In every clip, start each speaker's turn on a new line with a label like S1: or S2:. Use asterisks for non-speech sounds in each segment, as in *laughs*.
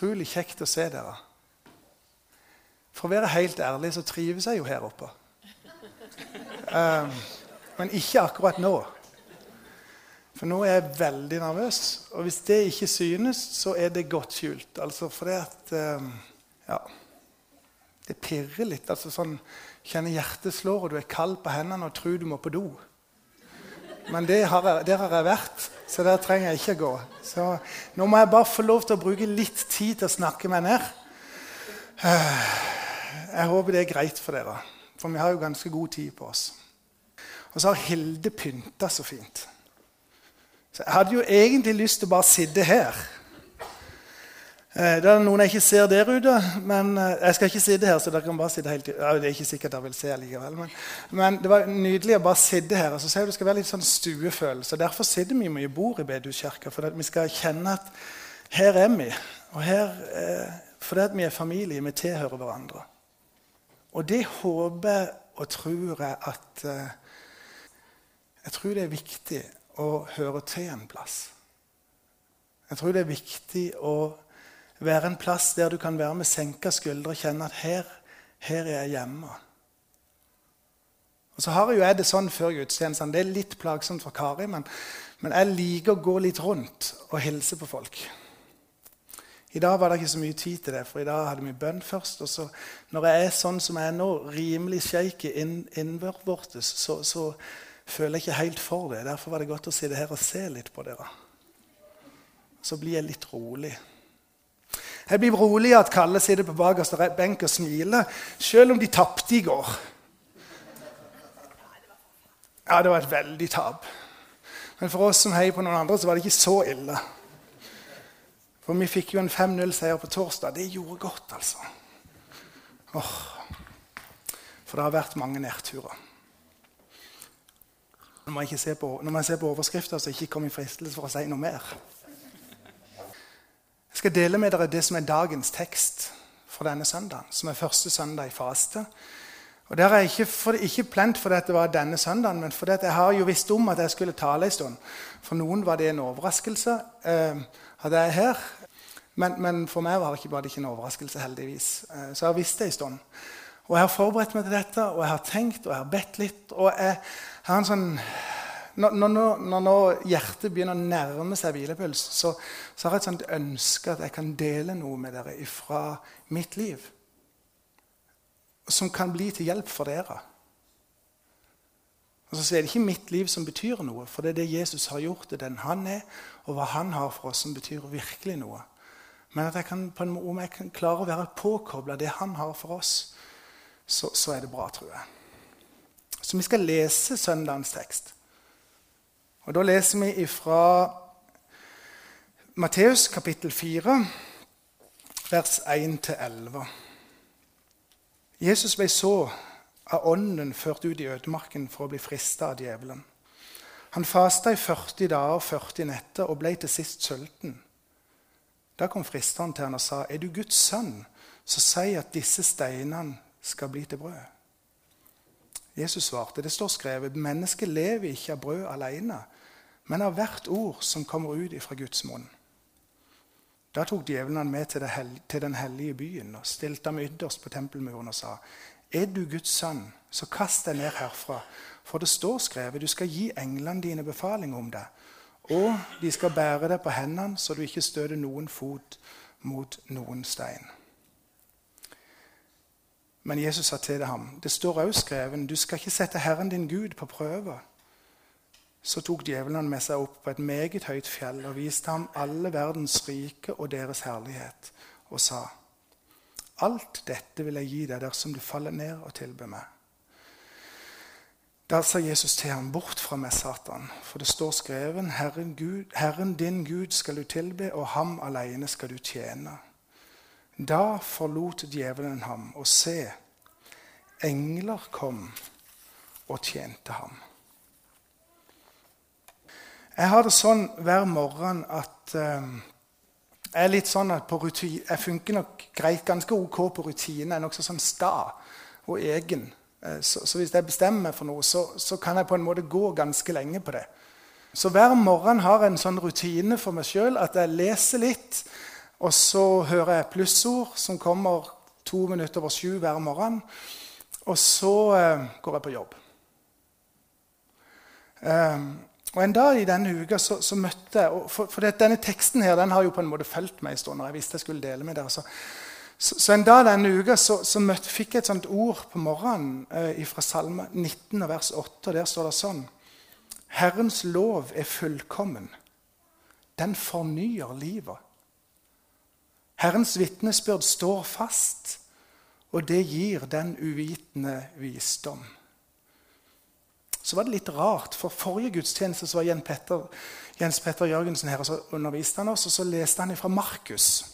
S1: utrolig kjekt å se dere. For å være helt ærlig så trives jeg jo her oppe. Um, men ikke akkurat nå. For nå er jeg veldig nervøs. Og hvis det ikke synes, så er det godt skjult. Altså fordi at um, Ja. Det pirrer litt. altså sånn, Kjenner hjertet slår, og du er kald på hendene og tror du må på do. Men det har jeg, der har jeg vært, så der trenger jeg ikke gå. Så nå må jeg bare få lov til å bruke litt tid til å snakke meg ned. Jeg håper det er greit for dere, for vi har jo ganske god tid på oss. Og så har Hilde pynta så fint. Så jeg hadde jo egentlig lyst til å bare sitte her. Eh, det er noen jeg ikke ser der ute, men eh, jeg skal ikke sitte her. så dere kan bare sitte helt... Ja, det er ikke sikkert dere vil se likevel. Men, men, det var nydelig å bare sitte her. og så sier du skal være litt sånn stuefølelse. Derfor sitter vi mye bord i bedehuskirka. For vi skal kjenne at her er vi. Og her, eh, fordi at vi er familie, vi tilhører hverandre. Og det håper og tror jeg at Jeg tror det er viktig å høre til en plass. Jeg tror det er viktig å være en plass der du kan være med senka skuldre og kjenne at her, her er jeg hjemme. Og Så har jeg jo jeg det sånn før gudstjenesten. Det er litt plagsomt for Kari, men, men jeg liker å gå litt rundt og hilse på folk. I dag var det ikke så mye tid til det, for i dag hadde vi bønn først. Og så, når jeg er sånn som jeg er nå, rimelig shaky innvortes, så, så føler jeg ikke helt for det. Derfor var det godt å sitte her og se litt på dere. Så blir jeg litt rolig. Jeg blir rolig at Kalle sitter på bakerste benk og smiler, selv om de tapte i går. Ja, det var et veldig tap. Men for oss som heier på noen andre, så var det ikke så ille. For vi fikk jo en 5-0-seier på torsdag. Det gjorde godt, altså. Åh. For det har vært mange nedturer. Nå må jeg, se på, når man ser på overskrifter, så ikke kom i fristelse for å si noe mer. Jeg skal dele med dere det som er dagens tekst for denne søndagen, som er første søndag i faste. Og der er ikke, for, ikke plent fordi det var denne søndagen, men fordi jeg har jo visst om at jeg skulle tale en stund. For noen var det en overraskelse eh, at jeg er her. Men, men, for meg var det, ikke, var det ikke en overraskelse, heldigvis. Eh, så jeg har visst det en stund. Og jeg har forberedt meg til dette, og jeg har tenkt og jeg har bedt litt. og jeg har en sånn når, når, når, hjertet begynner å nærme seg hvilepuls, så, så, har jeg et sånt ønske at jeg kan dele noe med dere fra mitt liv. Som kan bli til hjelp for dere. Og så er det ikke mitt liv som betyr noe, for det er det Jesus har gjort, det er den han er, og hva han har for oss, som betyr virkelig noe. Men at jeg kan, om jeg kan klare å være påkobla det han har for oss, så, så er det bra, tror jeg. Så vi skal lese søndagens tekst. Og Da leser vi fra Matteus kapittel 4, vers 1-11. Jesus ble så av ånden ført ut i ødemarken for å bli frista av djevelen. Han fasta i 40 dager og 40 netter og ble til sist sulten. Da kom fristeren til han og sa, 'Er du Guds sønn, så si at disse steinene skal bli til brød.' Jesus svarte, 'Det står skrevet:" 'Mennesket lever ikke av brød alene, men av hvert ord som kommer ut fra Guds munn. Da tok djevelen han med til, til, den hellige byen og stilte ham ytterst på tempelmuren og sa.: Er du Guds sønn, så kast deg ned herfra, for det står skrevet:" Du skal gi englene dine befaling om deg, og de skal bære deg på hendene, så du ikke støter noen fot mot noen stein. Men Jesus sa til ham, det står også skreven, du skal ikke sette Herren din Gud på prøve. Så tok djevelen med seg opp på et meget høyt fjell og viste ham alle verdens rike og deres herlighet, og sa:" Alt dette vil jeg gi deg dersom du faller ned og tilber meg. Da sa Jesus til ham, Bort fra meg, Satan, for det står skreven, Herren, Gud, Herren din Gud skal du tilbe, og ham alene skal du tjene. Da forlot djevelen ham, og se, engler kom og tjente ham. Jeg har det sånn hver morgen at eh, jeg er litt sånn at rutine, jeg funker nok greit, ganske ok på rutine. Jeg er nokså sånn sta og egen. Eh, så, så, hvis jeg bestemmer meg for noe, så, så, kan jeg på en måte gå ganske lenge på det. Så hver morgen har jeg en sånn rutine for meg sjøl at jeg leser litt. Og så hører jeg plussord som kommer to minutter over sju hver morgen. Og så eh, går jeg på jobb. Eh, og En dag i denne uka så, så møtte jeg For, for denne teksten her, den har jo på en måte fulgt meg en stund. når jeg visste jeg skulle dele med dere. Så, så, så en dag denne uka så, så møtte, fikk jeg et sånt ord på morgenen eh, fra Salme 19, vers 8. og Der står det sånn Herrens lov er fullkommen. Den fornyer livet. Herrens vitnesbyrd står fast, og det gir den uvitende visdom. Så var det litt rart, for forrige gudstjeneste så var Jens Petter, Jens Petter Jørgensen her, og så underviste han oss, og så leste han fra Markus.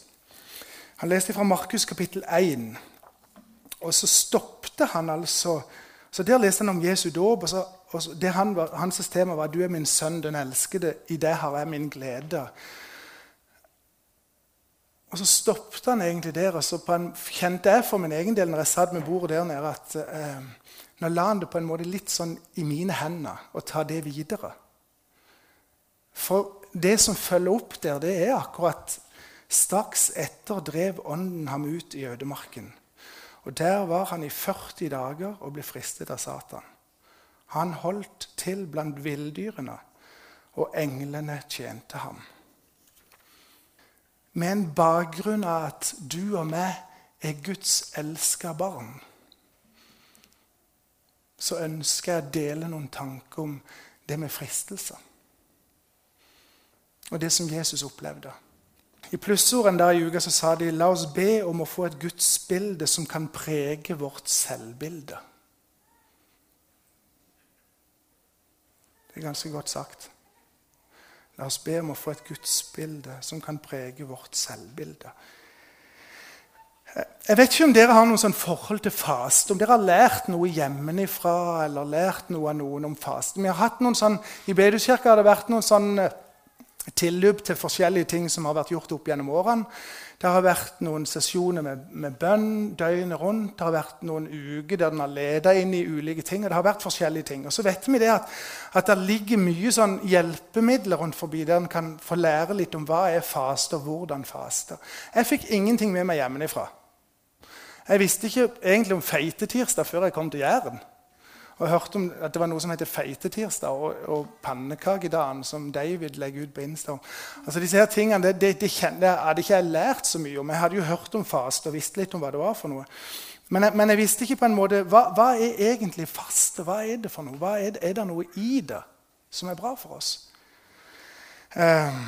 S1: Han leste fra Markus kapittel 1, og så stoppet han altså så Der leste han om Jesu dåp. og, så, og så, han Hans tema var 'Du er min sønn, den elskede. I det har jeg min glede'. Og så stoppet han egentlig der. og så en, kjente jeg for min egen del når jeg satt med bordet der nede, at eh, nå la han det på en måte litt sånn i mine hender og ta det videre. For det som følger opp der, det er akkurat Straks etter drev ånden ham ut i ødemarken. Og Der var han i 40 dager og ble fristet av Satan. Han holdt til blant villdyrene, og englene tjente ham med en bakgrunn av at du og meg er Guds elska barn, så ønsker jeg å dele noen tanker om det med fristelser. Og det som Jesus opplevde. I plussorden der i uka så sa de la oss be om å få et gudsbilde som kan prege vårt selvbilde. Det er ganske godt sagt. La oss be om å få et gudsbilde som kan prege vårt selvbilde. Jeg vet ikke om dere har noe sånn forhold til faste, om dere har lært noe hjemmefra eller lært noe av noen om faste. Vi har hatt noen sånn, I Bedehuskirka har det vært noen sånn eh, tilløp til forskjellige ting som har vært gjort opp gjennom årene. Det har vært noen sesjoner med, med, bønn døgnet rundt. Det har vært noen uker der den har ledet inn i ulike ting. og det har vært forskjellige ting. Og så vet vi det at, at det ligger mye sånn hjelpemidler rundt forbi der en kan få lære litt om hva er faste, og hvordan faste. Jeg fikk ingenting med meg hjemmefra. Jeg visste ikke egentlig om feitetirsdag før jeg kom til Jæren og jeg hørte om at det var noe som heter feitetirsdag og, og pannekakedagen, som David legger ut på Insta. Altså disse her tingene, det, det, det, det, hadde ikke jeg lært så mye om. Jeg hadde jo hørt om faste og visste litt om hva det var for noe. Men jeg, men jeg visste ikke på en måte hva, hva, er egentlig faste? Hva er det for noe? Hva er, er det noe i det som er bra for oss? Uh,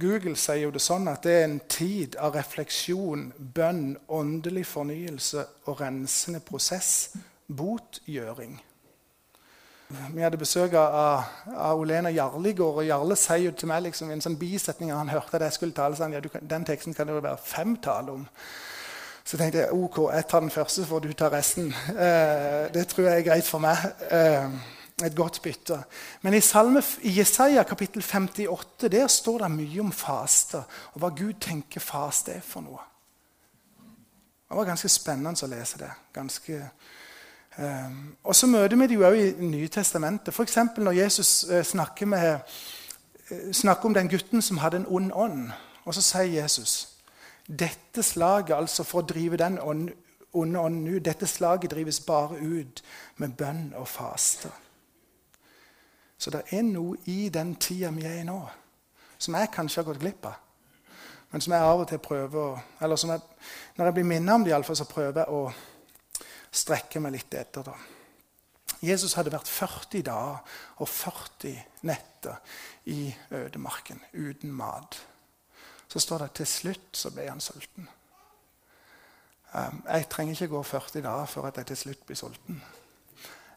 S1: Google sier jo det sånn at det er en tid av refleksjon, bønn, åndelig fornyelse og rensende prosess botgjøring. Vi hadde besøk av, av Olena Jarligård, og Jarle sier jo til meg liksom, en sånn bisetning han hørte at jeg skulle tale sånn, ja, kan, Den teksten kan det jo være fem tale om. Så tenkte jeg ok, jeg tar den første, så får du ta resten. Eh, det tror jeg er greit for meg. Eh, et godt bytte. Men i, salme, i Jesaja kapittel 58 der står det mye om faste, og hva Gud tenker faste er for noe. Det var ganske spennende å lese det. Ganske og så møter vi det jo også i Nye testamentet. F.eks. når Jesus uh, snakker, med, uh, snakker, om den gutten som hadde en ond ånd. Og så sier Jesus dette slaget, altså for å drive den onde ånden ut, dette slaget drives bare ut med bønn og faste. Så det er noe i den tida vi er i nå, som jeg kanskje har gått glipp av. Men som jeg av og til prøver å, eller jeg, Når jeg blir minnet om det, i fall, så prøver jeg å strekke meg litt etter. da. Jesus hadde vært 40 dager og 40 netter i ødemarken uten mat. Så står det til slutt så ble han sulten. Um, jeg trenger ikke gå 40 dager før at jeg til slutt blir sulten.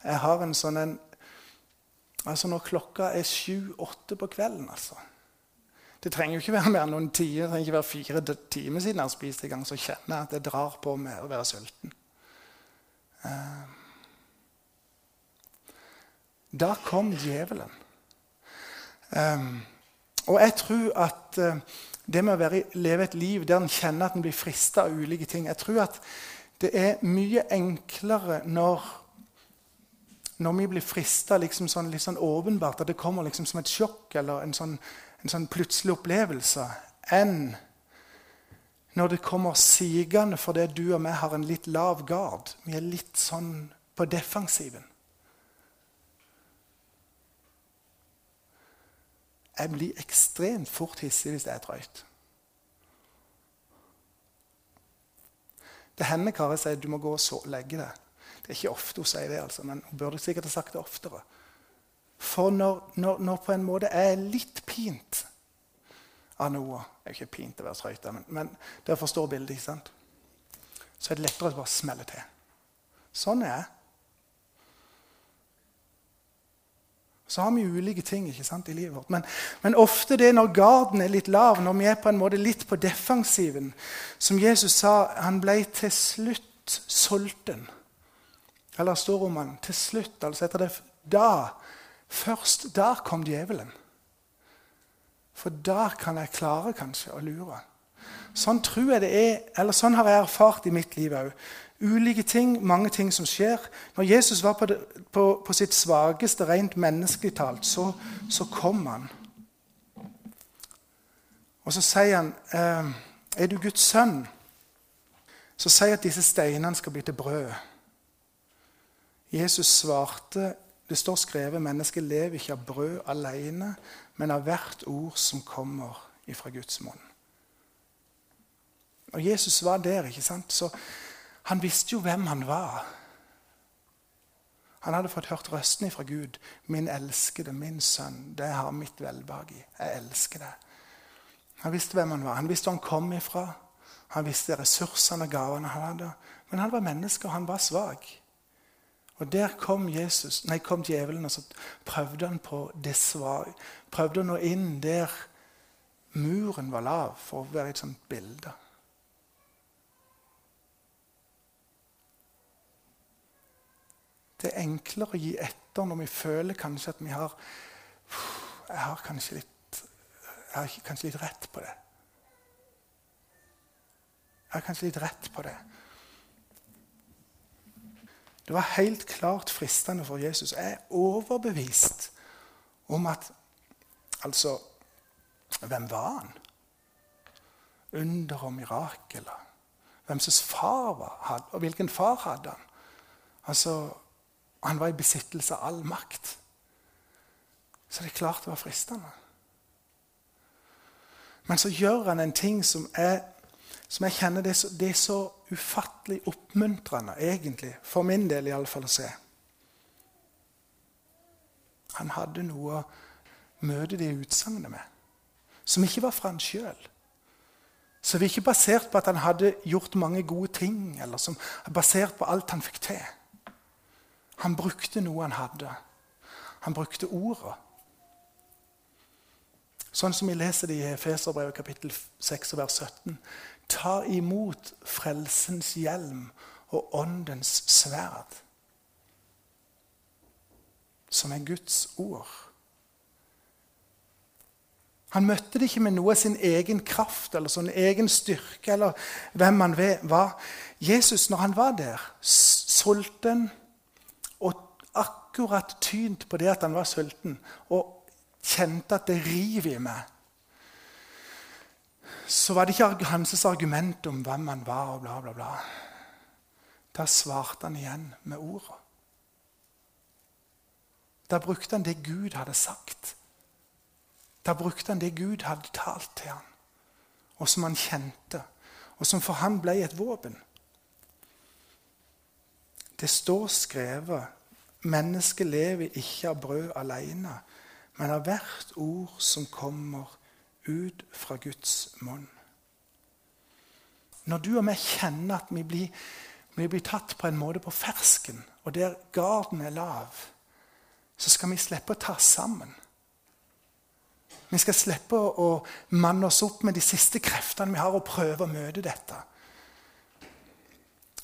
S1: Jeg har en sånn en Altså Når klokka er sju-åtte på kvelden altså. Det trenger jo ikke være mer noen tider, det trenger ikke være fire timer siden jeg har spist i gang, så kjenner jeg at det drar på med å være sulten. Eh, da kom djevelen. Um, og jeg tror at uh, det med å være, leve et liv der en kjenner at en blir frista av ulike ting Jeg tror at det er mye enklere når, når vi blir frista liksom sånn, litt sånn åpenbart, at det kommer liksom som et sjokk eller en sånn, en sånn plutselig opplevelse, enn når det kommer sigende fordi du og meg har en litt lav gard. Vi er litt sånn på defensiven. Jeg blir ekstremt fort hissig hvis det er drøyt. Det hender Kari sier du må gå og legge deg. Det er ikke ofte hun sier det, altså, men hun burde sikkert ha sagt det oftere. For når, når, når på en måte jeg er litt pint av noe Det er ikke pint å være trøyt, men, men dere forstår bildet. ikke sant? Så er det lettere å bare smelle til. Sånn er jeg. Så har vi ulike ting ikke sant, i livet vårt. Men, men, ofte det når garden er litt lav, når vi er på en måte litt på defensiven Som Jesus sa, han ble til slutt sulten. Eller står om han til slutt, altså etter det Da, først da kom djevelen. For da kan jeg klare kanskje å lure. Sånn tror jeg det er, eller sånn har jeg erfart i mitt liv òg ulike ting, mange ting som skjer. Når Jesus var på, det, på, på sitt svakeste, rent menneskelig talt, så, så, kom han. Og så sier han, eh, 'Er du Guds sønn?' Så sier at disse steinene skal bli til brød. Jesus svarte, det står skrevet, 'Mennesket lever ikke av brød alene, men av hvert ord som kommer ifra Guds munn'. Og Jesus var der, ikke sant? Så han visste jo hvem han var. Han hadde fått hørt røsten ifra Gud. 'Min elskede, min sønn, det har mitt velbehag i. Jeg elsker deg.' Han visste hvem han var. Han visste hvor han kom ifra. Han visste ressursene og gavene han hadde. Men han var menneske, og han var svak. Og der kom Jesus, nei, kom djevelen, og så prøvde han på det svake. Prøvde å nå inn der muren var lav, for å være et sånt bilde. Det er enklere å gi etter når vi føler kanskje at vi har Jeg har kanskje litt, jeg har kanskje litt rett på det. Jeg har kanskje litt rett på det. Det var helt klart fristende for Jesus. Jeg er overbevist om at Altså, hvem var han? Under og mirakler. Hvem som far var, og hvilken far hadde han? Altså, han var i besittelse av all makt. Så det er klart det var fristende. Men så gjør han en ting som, jeg, som jeg kjenner det er, så, det er så ufattelig oppmuntrende, egentlig, for min del iallfall, å se. Han hadde noe å møte det utsagnet med, som ikke var fra han sjøl. Som ikke basert på at han hadde gjort mange gode ting, eller som er basert på alt han fikk til. Han brukte noe han hadde. Han brukte ordet. Sånn som vi leser det i Efeserbrevet kapittel 6 vers 17. Ta imot frelsens hjelm og åndens sverd, som er Guds ord. Han møtte det ikke med noe av sin egen kraft eller sin egen styrke eller hvem han var. Jesus, når han var der, sulten og akkurat tynt på det at han var sulten, og kjente at det river i meg, så var det ikke hans argument om hvem han var, og bla, bla, bla. Da svarte han igjen med orda. Da brukte han det Gud hadde sagt. Da brukte han det Gud hadde talt til ham, og som han kjente, og som for han ble et våpen. Det står skrevet Mennesket lever ikke av brød alene, men av hvert ord som kommer ut fra Guds munn. Når du og vi kjenner at vi blir, vi blir tatt på en måte på fersken, og der garden er lav, så skal vi slippe å ta sammen. Vi skal slippe å manne oss opp med de siste kreftene vi har, og prøve å møte dette.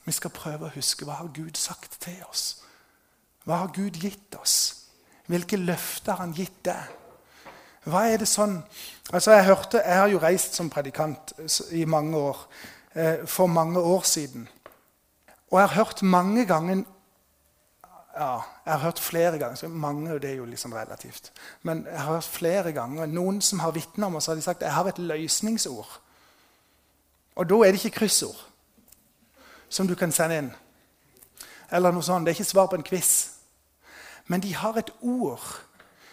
S1: Vi skal prøve å huske hva har Gud sagt til oss. Hva har Gud gitt oss? Hvilke løfter har han gitt deg? Hva er det sånn Altså, Jeg hørte, jeg har jo reist som predikant i mange år, eh, for mange år siden. Og jeg har hørt mange ganger ja, Jeg har hørt flere ganger Mange det er jo liksom relativt. Men jeg har hørt flere ganger noen som har vitna om oss, har de sagt jeg har et løsningsord. Og da er det ikke kryssord som du kan sende inn. Eller noe sånt. Det er ikke svar på en quiz. Men de har et ord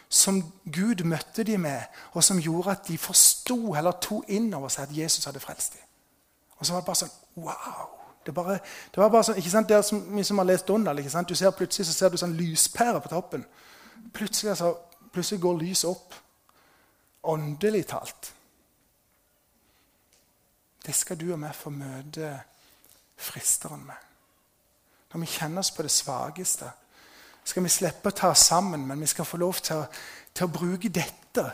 S1: som Gud møtte dem med, og som gjorde at de forsto eller tok inn over seg at Jesus hadde frelst dem. Og så var det bare sånn Wow! Det, bare, det var bare sånn, ikke sant, det er som, Vi som har lest Donald, ikke sant? Du ser Plutselig så ser du sånn lyspære på toppen. Plutselig, altså, plutselig går lyset opp. Åndelig talt. Det skal du og meg få møte fristeren med. Når vi kjenner oss på det svakeste, skal vi slippe å ta oss sammen, men vi skal få lov til å, til å bruke dette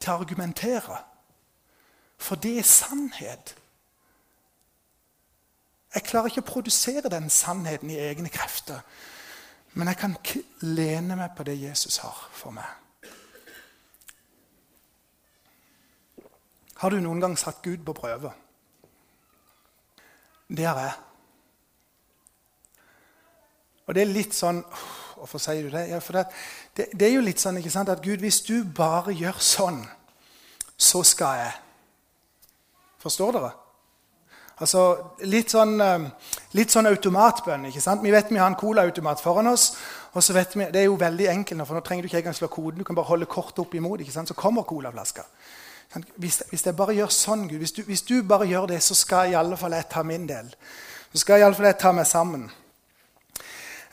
S1: til å argumentere. For det er sannhet. Jeg klarer ikke å produsere den sannheten i egne krefter. Men jeg kan lene meg på det Jesus har for meg. Har du noen gang satt Gud på prøve? Det har jeg. Og det er litt sånn Hvorfor sier du det? Ja, for det, det, det, er jo litt sånn ikke sant, at Gud, hvis du bare gjør sånn, så skal jeg. Forstår dere? Altså, Litt sånn, litt sånn automatbønn. ikke sant? Vi vet vi har en colaautomat foran oss. og så vet vi, Det er jo veldig enkelt, for nå trenger du ikke engang slå koden. Du kan bare holde kortet opp imot, ikke sant? så kommer colaflaska. Hvis, hvis jeg bare gjør sånn, Gud, hvis du, hvis du, bare gjør det, så skal i alle fall jeg ta min del. Så skal i alle fall jeg ta meg sammen.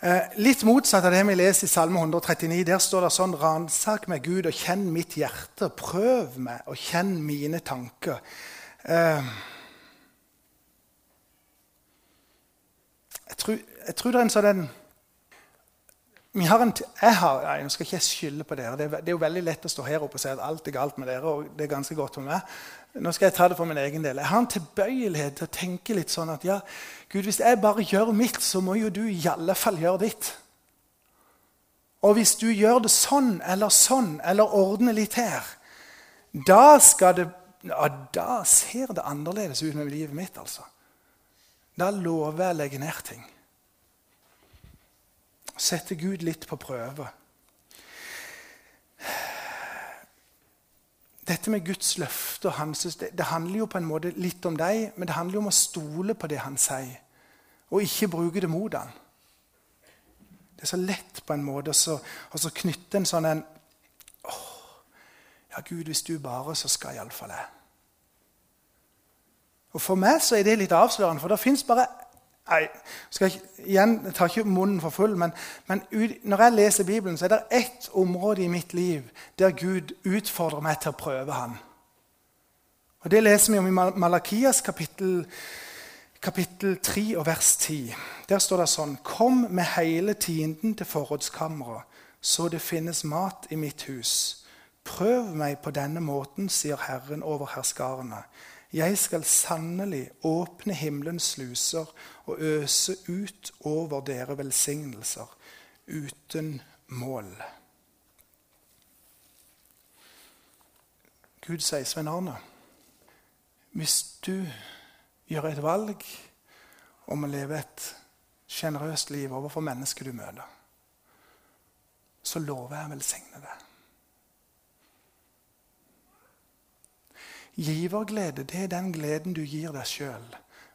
S1: Eh, litt motsatt av det vi leser i Salme 139. Der står det sånn Ransak meg, Gud, og kjenn mitt hjerte. Prøv meg, og kjenn mine tanker. Eh, Jeg tror, jeg tror det er en sånn jeg har, nei, Nå skal ikke jeg skylde på dere. Det er, det er, jo veldig lett å stå her oppe og si at alt er galt med dere. og det er ganske godt med meg. Nå skal jeg ta det for min egen del. Jeg har en tilbøyelighet til å tenke litt sånn at ja, Gud, hvis jeg bare gjør mitt, så må jo du i alle fall gjøre ditt. Og hvis du gjør det sånn eller sånn, eller ordner litt her, da skal det ja, Da ser det annerledes ut med livet mitt, altså. Da lover jeg å legge ned ting. Sette Gud litt på prøve. Dette med Guds løfter det, det, handler jo på en måte litt om deg, men det handler jo om å stole på det han sier, og ikke bruke det mot han. Det er så lett på en måte å knytte en sånn en åh, Ja, Gud, hvis du bare, så skal iallfall jeg. Og For meg så er det litt avslørende, for det fins bare Nei, skal jeg, igjen, jeg tar ikke munnen for full, men, men ut, når jeg leser Bibelen, så er det ett område i mitt liv der Gud utfordrer meg til å prøve Han. Og Det leser vi om i Malakias kapittel, kapittel 3 og vers 10. Der står det sånn Kom med hele tienden til forrådskammeret, så det finnes mat i mitt hus. Prøv meg på denne måten, sier Herren over herskarene. Jeg skal sannelig åpne himmelens sluser og øse ut over dere velsignelser uten mål. Gud sier, Svein Arne, hvis du gjør et valg om å leve et sjenerøst liv overfor mennesker du møter, så lover jeg å velsigne deg. Giverglede det er den gleden du gir deg sjøl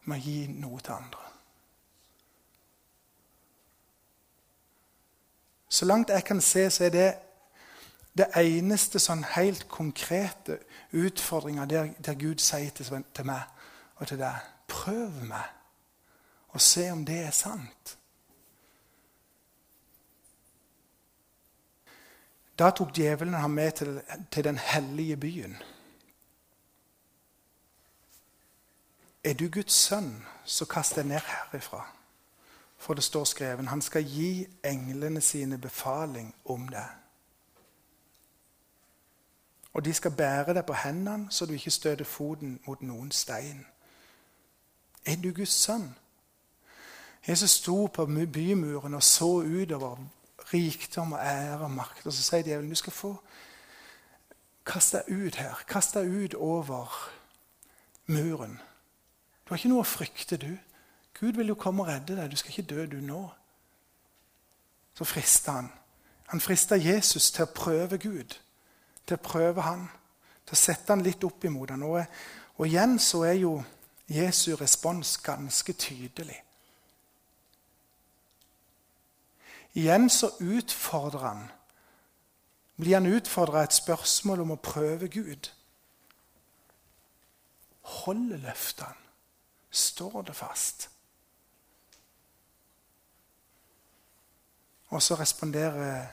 S1: med å gi noe til andre. Så langt jeg kan se, så er det det eneste sånn helt konkrete utfordringa der, der, Gud sier til, til meg og til deg Prøv meg og se om det er sant. Da tok djevelen ham med til, til den hellige byen. Er du Guds sønn, så kast deg ned herifra. For det står skrevet han skal gi englene sine befaling om deg. Og de skal bære deg på hendene, så du ikke støter foten mot noen stein. Er du Guds sønn? Jesus sto på bymuren og så utover rikdom og ære og makt. Og så sier djevelen du skal få kaste deg ut her. Kast deg ut over muren. Du har ikke noe å frykte, du. Gud vil jo komme og redde deg. Du skal ikke dø, du nå. så frista han. Han frista Jesus til å prøve Gud, til å prøve han, til å sette han litt opp imot han. Og, og igjen så er jo Jesu respons ganske tydelig. Igjen så utfordrer han blir han utfordra et spørsmål om å prøve Gud. Holder løftene? Står det fast? Og så responderer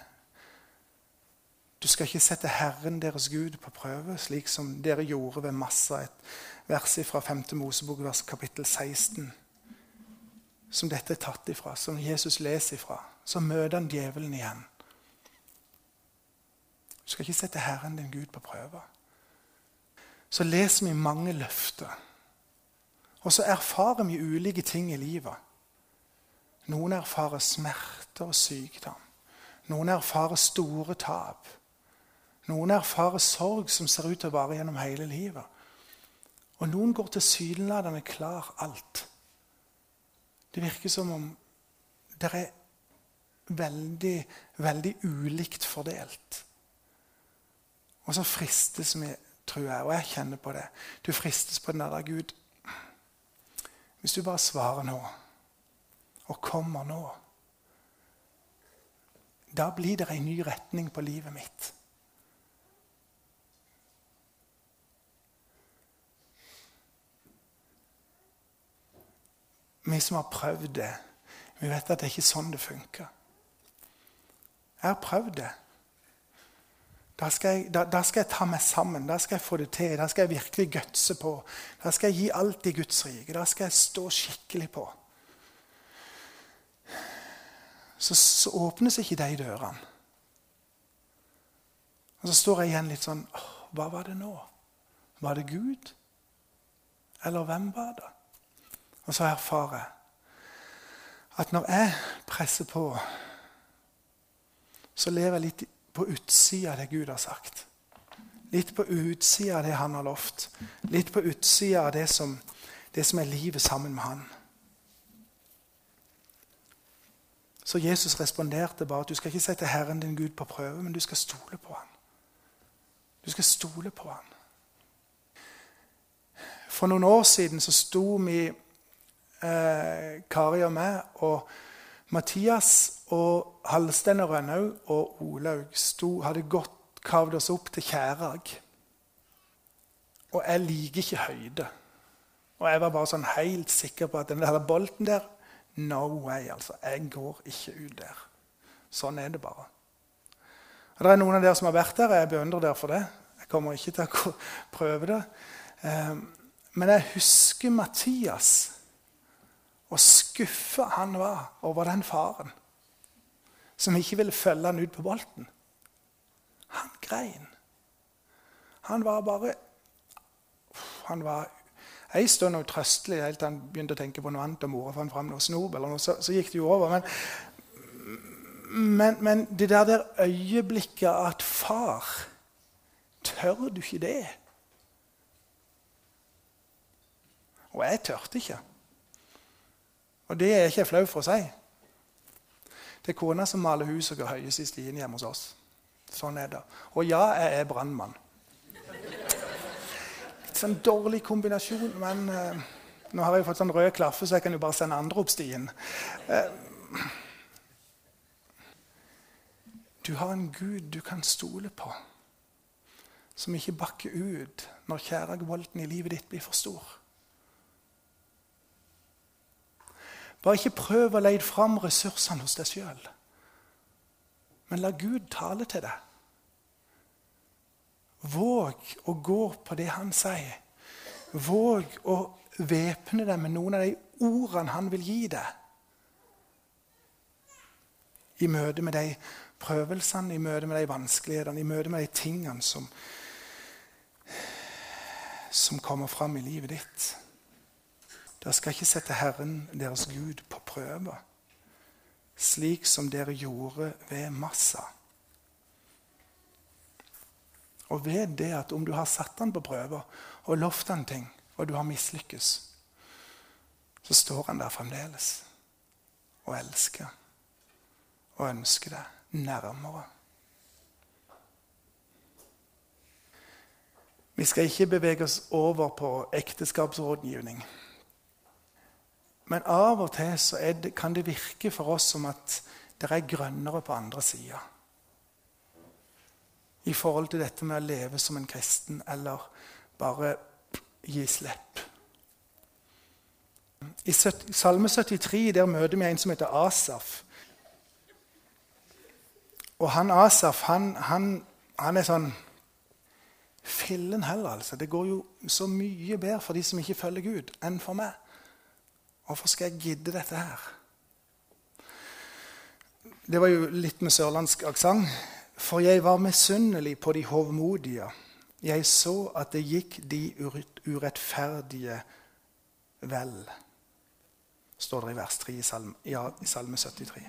S1: Du skal ikke sette Herren deres Gud på prøve, slik som dere gjorde ved Massa, et vers fra 5. Mosebok, vers kapittel 16, som dette er tatt ifra, som Jesus leser ifra. Så møter han djevelen igjen. Du skal ikke sette Herren din Gud på prøve. Så leser vi mange løfter. Og så erfarer vi ulike ting i livet. Noen erfarer smerte og sykdom. Noen erfarer store tap. Noen erfarer sorg som ser ut til å vare gjennom hele livet. Og noen går tilsynelatende klar alt. Det virker som om det er veldig, veldig ulikt fordelt. Og så fristes vi, tror jeg, og jeg kjenner på det. Du fristes på den der Gud. Hvis du bare svarer nå, og kommer nå, da blir det en ny retning på livet mitt. Vi som har prøvd det, vi vet at det er ikke sånn det funker. Jeg har prøvd det. Da skal, jeg, da, da skal, jeg, ta meg sammen. Da skal jeg få det til. Da skal jeg virkelig gutse på. Da skal jeg gi alt i Guds rike. Da skal jeg stå skikkelig på. Så, så åpnes ikke de dørene. Og så står jeg igjen litt sånn Hva var det nå? Var det Gud? Eller hvem var det? Og så erfarer jeg at når jeg presser på, så lever jeg litt på utsida av det Gud har sagt. Litt på utsida av det han har lovt. Litt på utsida av det som, det som er livet sammen med han. Så Jesus responderte bare at du skal ikke sette Herren din Gud på prøve, men du skal stole på han. Du skal stole på han. For noen år siden så sto vi, eh, Kari og meg, og Mathias og Halstein og Rønnaug og Olaug hadde gått kavd oss opp til Kjærag. Og jeg liker ikke høyde. Og jeg var bare sånn helt sikker på at den der bolten der No way, altså. Jeg går ikke ut der. Sånn er det bare. Og Det er noen av dere som har vært der. Jeg beundrer dere for det. Jeg kommer ikke til å *laughs* prøve det. Ehm, men jeg husker Mathias og skuffa han var over den faren som ikke ville følge han ut på bolten. Han grein. Han var bare Han var en stund utrøstelig helt til han begynte å tenke på noe annet og mora fant fram noe snop. eller noe, så, så, gikk det jo over. Men, men, men det der, der øyeblikket at far Tør du ikke det? Og jeg tørte ikke. Og det er jeg ikke flau for å si. Det er kona som maler hus og går høyest i stien hjemme hos oss. Sånn er det. Og ja, jeg er brannmann. Litt sånn dårlig kombinasjon, men eh, nå har jeg fått sånn rød klaffe, så jeg kan jo bare sende andre opp stien. Eh, du har en Gud du kan stole på, som ikke bakker ut når kjærligvolten i livet ditt blir for stor. Bare ikke prøv å leie fram ressursene hos deg sjøl. Men la Gud tale til deg. Våg å gå på det han sier. Våg å væpne deg med noen av de ordene han vil gi deg. I møte med de prøvelsene, i møte med de vanskelighetene, i møte med de tingene som, som kommer fram i livet ditt. Dere skal ikke sette Herren deres Gud på prøve, slik som dere gjorde ved Massa. Og ved det at om du har satt han på prøve og lovt han ting, og du har mislykkes, så står han der fremdeles og elsker og ønsker deg nærmere. Vi skal ikke bevege oss over på ekteskapsrådgivning. Men av og til det, kan det virke for oss som at det er grønnere på andre sida. I forhold til dette med å leve som en kristen eller bare gi slipp. I Salme 73 der møter vi en som heter Asaf. Og han Asaf han, han, han er sånn Fillen heller, altså. Det går jo så mye bedre for de som ikke følger Gud, enn for meg. Hvorfor skal jeg gidde dette her? Det var jo litt med sørlandsk aksent. For jeg var misunnelig på de hovmodige. Jeg så at det gikk de urettferdige vel står det i vers 3 i Salme, ja, i salme 73.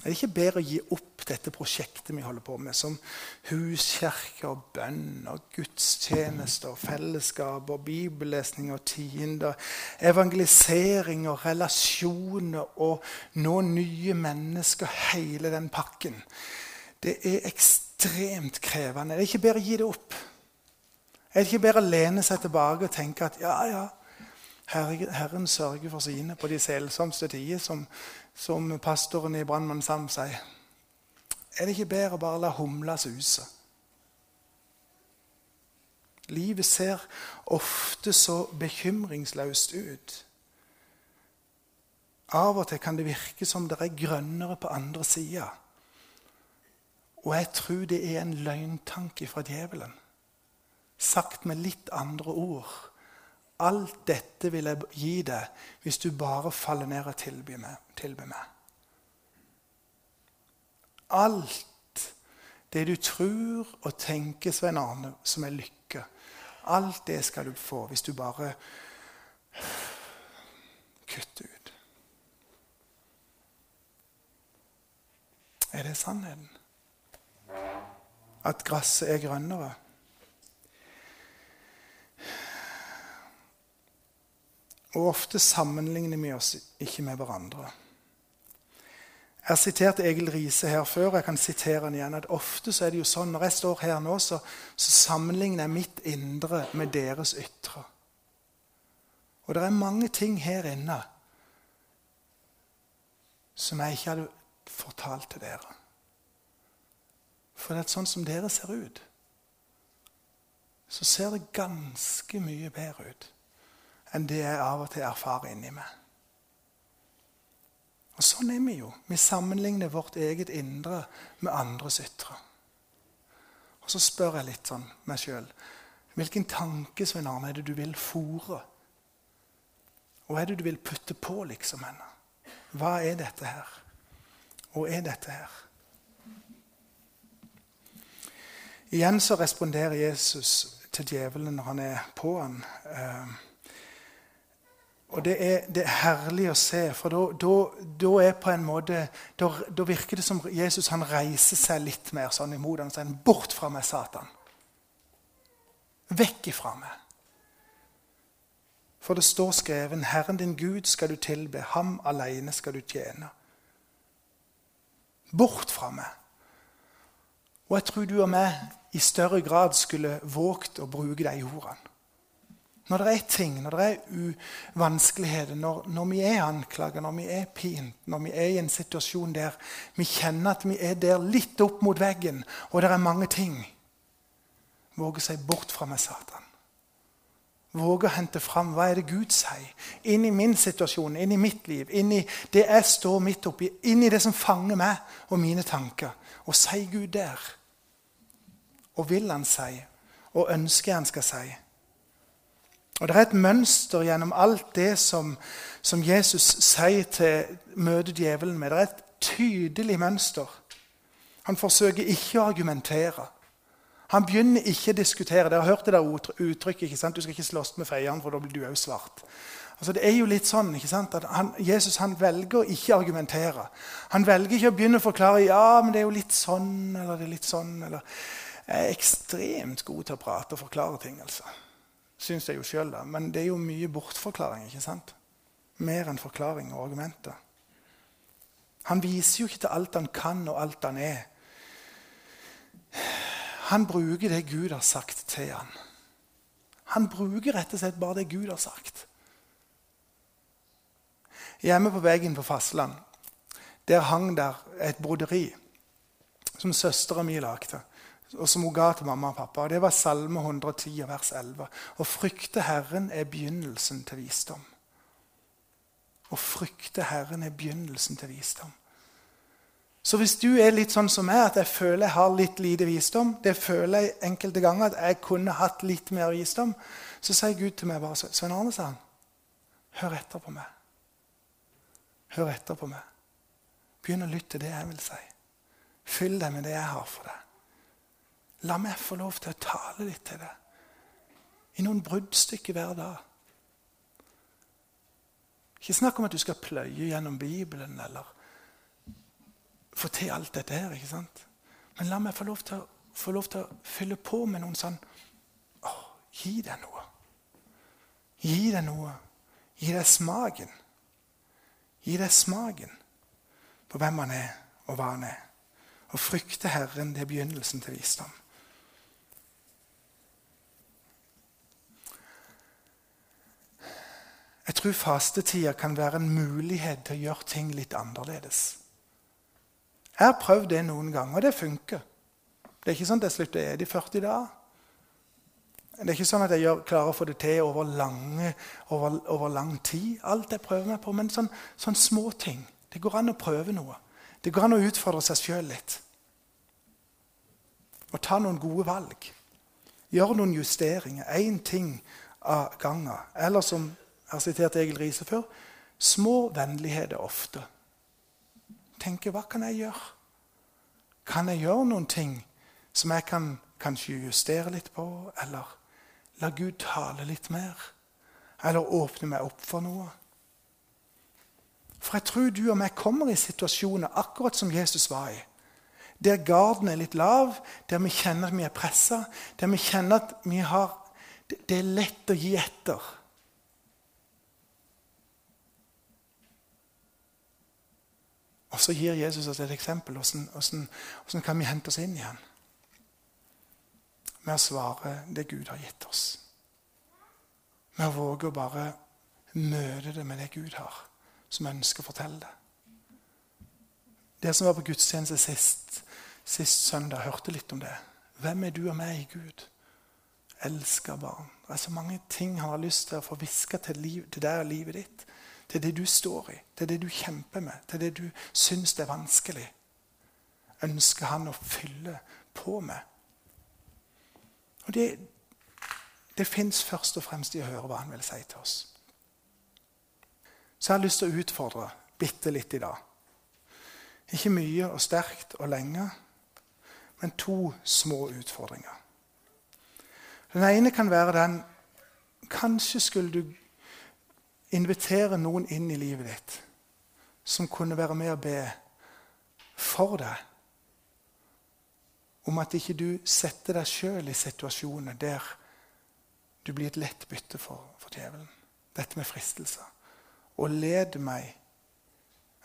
S1: Er det ikke bedre å gi opp dette prosjektet vi holder på med, som huskirke og bønn og gudstjeneste og fellesskap og bibellesning og tiender, evangelisering og relasjoner og nå nye mennesker, hele den pakken? Det er ekstremt krevende. Er det ikke bedre å gi det opp? Er det ikke bedre å lene seg tilbake og tenke at ja, ja, Herren sørger for sine på de selsomste tider, som, som pastoren i Brannmannsand sier. Er det ikke bedre å bare la humla suse? Livet ser ofte så bekymringsløst ut. Av og til kan det virke som det er grønnere på andre sida. Og jeg tror det er en løgntanke fra djevelen. Sagt med litt andre ord Alt dette vil jeg gi deg hvis du bare faller ned og tilbyr meg. Tilby meg. Alt det du tror og tenker, Svein Arne, som er lykke, alt det skal du få hvis du bare kutter ut. Er det sannheten? At gresset er grønnere? Og ofte sammenligner vi oss ikke med hverandre. Jeg har sitert Egil Riise her før. og Jeg kan sitere han igjen. at Ofte så er det jo sånn når jeg står her nå, så, så sammenligner jeg mitt indre med deres ytre. Og det er mange ting her inne som jeg ikke hadde fortalt til dere. For det er sånn som dere ser ut, så ser det ganske mye bedre ut enn det jeg av og til erfarer inni meg. Og Sånn er vi jo. Vi sammenligner vårt eget indre med andres ytre. Og Så spør jeg litt sånn meg sjøl hvilken tanke Svein Arne, er det du vil fòre? Hva er det du vil putte på, liksom? henne? Hva er dette her? Og er dette her? Igjen så responderer Jesus til djevelen når han er på han. Eh, og det er, det er, herlig å se, for da er virker det som Jesus reiser seg litt mer sånn imot ham sier 'Bort fra meg, Satan'. Vekk ifra meg. For det står skreven 'Herren din Gud skal du tilbe, ham alene skal du tjene'. Bort fra meg. Og jeg tror du og meg i større grad skulle våget å bruke de ordene. Når det er ting, når det er vanskeligheter, når, når, vi er anklaget, når vi er pint, når vi er i en situasjon der vi kjenner at vi er der litt opp mot veggen, og det er mange ting Våge seg bort fra meg, Satan. Våge å hente fram hva er det Gud sier. Inn i min situasjon, inn i mitt liv, inn i det jeg står midt oppi, inn i det som fanger meg og mine tanker. Og si Gud der. Og vil han si, og ønsker han skal si. Og Det er et mønster gjennom alt det som, som Jesus sier til møter djevelen med. Det er et tydelig mønster. Han forsøker ikke å argumentere. Han begynner ikke å diskutere. Dere har hørt det der uttrykket. ikke sant? Du skal ikke slåss med feieren, for da blir du òg svart. Altså, det er jo litt sånn, ikke sant? at han, Jesus han velger å ikke argumentere. Han velger ikke å begynne å forklare ja, men det er jo litt sånn eller det er litt sånn. eller... Jeg er ekstremt god til å prate og forklare ting. altså syns jeg jo sjøl, da. Men det er jo mye bortforklaring. ikke sant? Mer enn forklaring og argumenter. Han viser jo ikke til alt han kan og alt han er. Han bruker det Gud har sagt til han. Han bruker rett og slett bare det Gud har sagt. Hjemme på veggen på fastland der hang der et broderi som søstera mi lagde, og som hun ga til mamma og pappa. Det var Salme 110, vers 11. Å frykte Herren er begynnelsen til visdom. Å frykte Herren er begynnelsen til visdom. Så hvis du er litt sånn som meg, at jeg føler jeg har litt lite visdom, det føler jeg enkelte ganger at jeg kunne hatt litt mer visdom, så sier Gud til meg bare Svein Arne, sa han, hør etter på meg. Hør etter på meg. Begynn å lytte til det jeg vil si. Fyll deg med det jeg har for deg. La meg få lov til å tale litt til deg. I noen bruddstykker hver dag. Ikke snakk om at du skal pløye gjennom Bibelen eller få til alt dette her. ikke sant? Men la meg få lov til, få lov til å fylle på med noen sånn å, Gi deg noe. Gi deg noe. Gi deg smaken. Gi deg smaken på hvem han er, og hva han er. Å frykte Herren, det er begynnelsen til visdom. Jeg tror fastetida kan være en mulighet til å gjøre ting litt annerledes. Jeg har prøvd det noen ganger, og det funker. Det er ikke sånn at jeg slutter å ete i 40 dager. Det er ikke sånn at jeg gjør, klarer å få det til over, lange, over, over lang tid. Alt jeg prøver meg på, Men sånn, sånn små ting. Det går an å prøve noe. Det går an å utfordre seg sjøl litt. Og ta noen gode valg. Gjøre noen justeringer. Én ting av gangen. Eller som jeg har sitert Egil Riise før små vennligheter ofte tenker hva kan jeg gjøre? Kan jeg gjøre noen ting som jeg kan kanskje justere litt på? Eller la Gud tale litt mer? Eller åpne meg opp for noe? For jeg tror du og meg kommer i situasjoner akkurat som Jesus var i. Der garden er litt lav, der vi kjenner at vi er pressa, der vi kjenner at vi har, det er lett å gi etter. Og så gir Jesus oss et eksempel. Hvordan, kan vi hente oss inn igjen? Med å svare det Gud har gitt oss. Med å våge å bare møte det med det Gud har, som ønsker å fortelle det. Det som var på gudstjeneste sist, sist søndag, hørte litt om det. Hvem er du og meg Gud? Elsker barn. Det er så mange ting han har lyst til å få hviska til, liv, til deg og livet ditt til det du står i, til det du kjemper med, til det du syns er vanskelig, ønsker han å fylle på med. Og Det, det fins først og fremst i å høre hva han vil si til oss. Så jeg har lyst til å utfordre bitte litt i dag. Ikke mye og sterkt og lenge, men to små utfordringer. Den ene kan være den Kanskje skulle du invitere noen inn i livet ditt som kunne være med og be for deg om at ikke du setter deg sjøl i situasjoner der du blir et lett bytte for, for djevelen. Dette med fristelser. Og led meg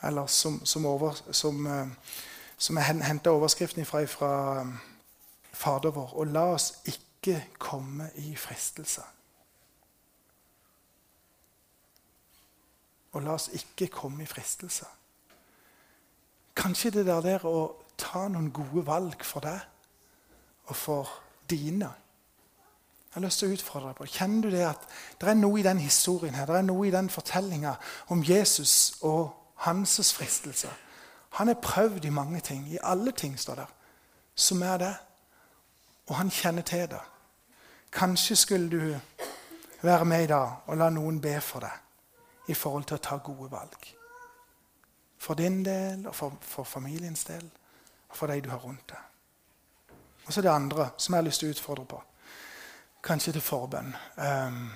S1: Eller som, som, over, som, eh, som jeg henta overskriften fra, fra eh, Fader vår. Og la oss ikke komme i fristelser. Og la oss ikke komme i fristelse. Kanskje det der, der å ta noen gode valg for deg og for dine. Jeg har lyst til å utfordre deg på Kjenner du det at det er noe i den historien her, det er noe i den fortellinga om Jesus og hans fristelse? Han er prøvd i mange ting. I alle ting, står der. Som er det. Og han kjenner til det. Kanskje skulle du være med i dag og la noen be for deg i forhold til å ta gode valg. For din del og for, for familiens del og for de du har rundt deg. Og så det andre som jeg har lyst til å utfordre på. Kanskje til forbønn. Um,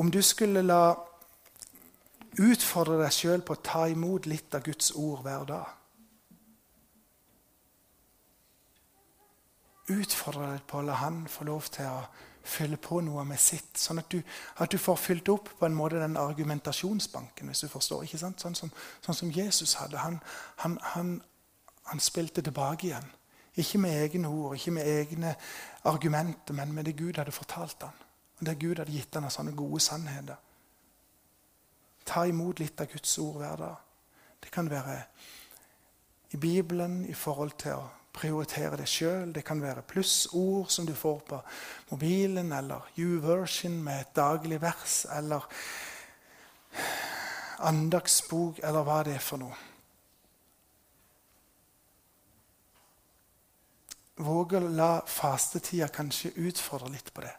S1: om du skulle la utfordre deg sjøl på å ta imot litt av Guds ord hver dag utfordre deg på å la han få lov til å fylle på noe med sitt. Sånn at du, at du får fylt opp på en måte den argumentasjonsbanken. hvis du forstår, ikke sant? Sånn som, sånn som Jesus hadde. Han, han, han, han, spilte tilbake igjen. Ikke med egne ord, ikke med egne argumenter, men med det Gud hadde fortalt ham. Det Gud hadde gitt ham av sånne gode sannheter. Ta imot litt av Guds ord hver dag. Det kan være i Bibelen i forhold til å prioritere det sjøl. Det kan være plussord som du får på mobilen, eller U-version med et daglig vers, eller andagsbok, eller hva det er for noe. Våge å la fastetida kanskje utfordre litt på det.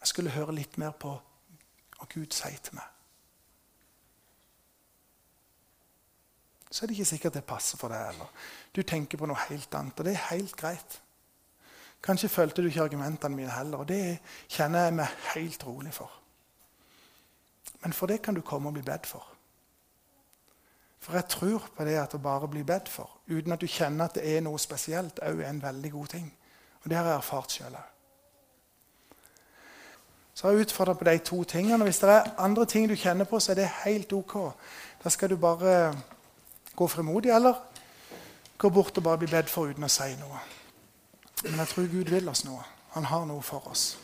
S1: Jeg skulle høre litt mer på hva Gud sier til meg. Så er det ikke sikkert det passer for deg. heller. Du tenker på noe helt annet, og det er helt greit. Kanskje følte du ikke argumentene mine heller, og det kjenner jeg meg helt rolig for. Men for det kan du komme og bli bedt for. For jeg tror på det at å bare bli bedt for, uten at du kjenner at det er noe spesielt, òg er en veldig god ting. Og det har jeg erfart sjøl òg. Så jeg har utfordra på de to tingene. Hvis det er andre ting du kjenner på, så er det helt ok. Da skal du bare gå fremodig, eller gå bort og bare bli bedt for uten å si noe. Men jeg tror Gud vil oss noe. Han har noe for oss.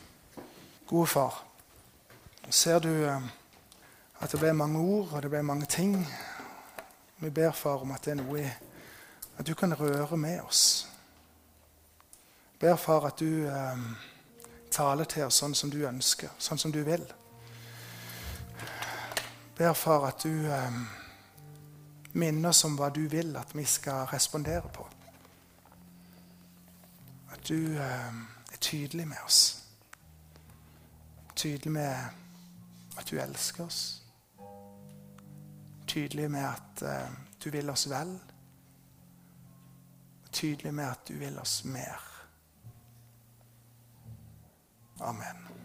S1: Gode far, ser du eh, at det ble mange ord og det ble mange ting. Vi ber, far, om at det er noe at du kan røre med oss. Ber, far, at du eh, taler til oss sånn som du ønsker, sånn som du vil. Ber, far, at du eh, minne oss om hva du vil at vi skal respondere på. At du eh, er tydelig med oss. Tydelig med at du elsker oss. Tydelig med at eh, du vil oss vel. Tydelig med at du vil oss mer. Amen.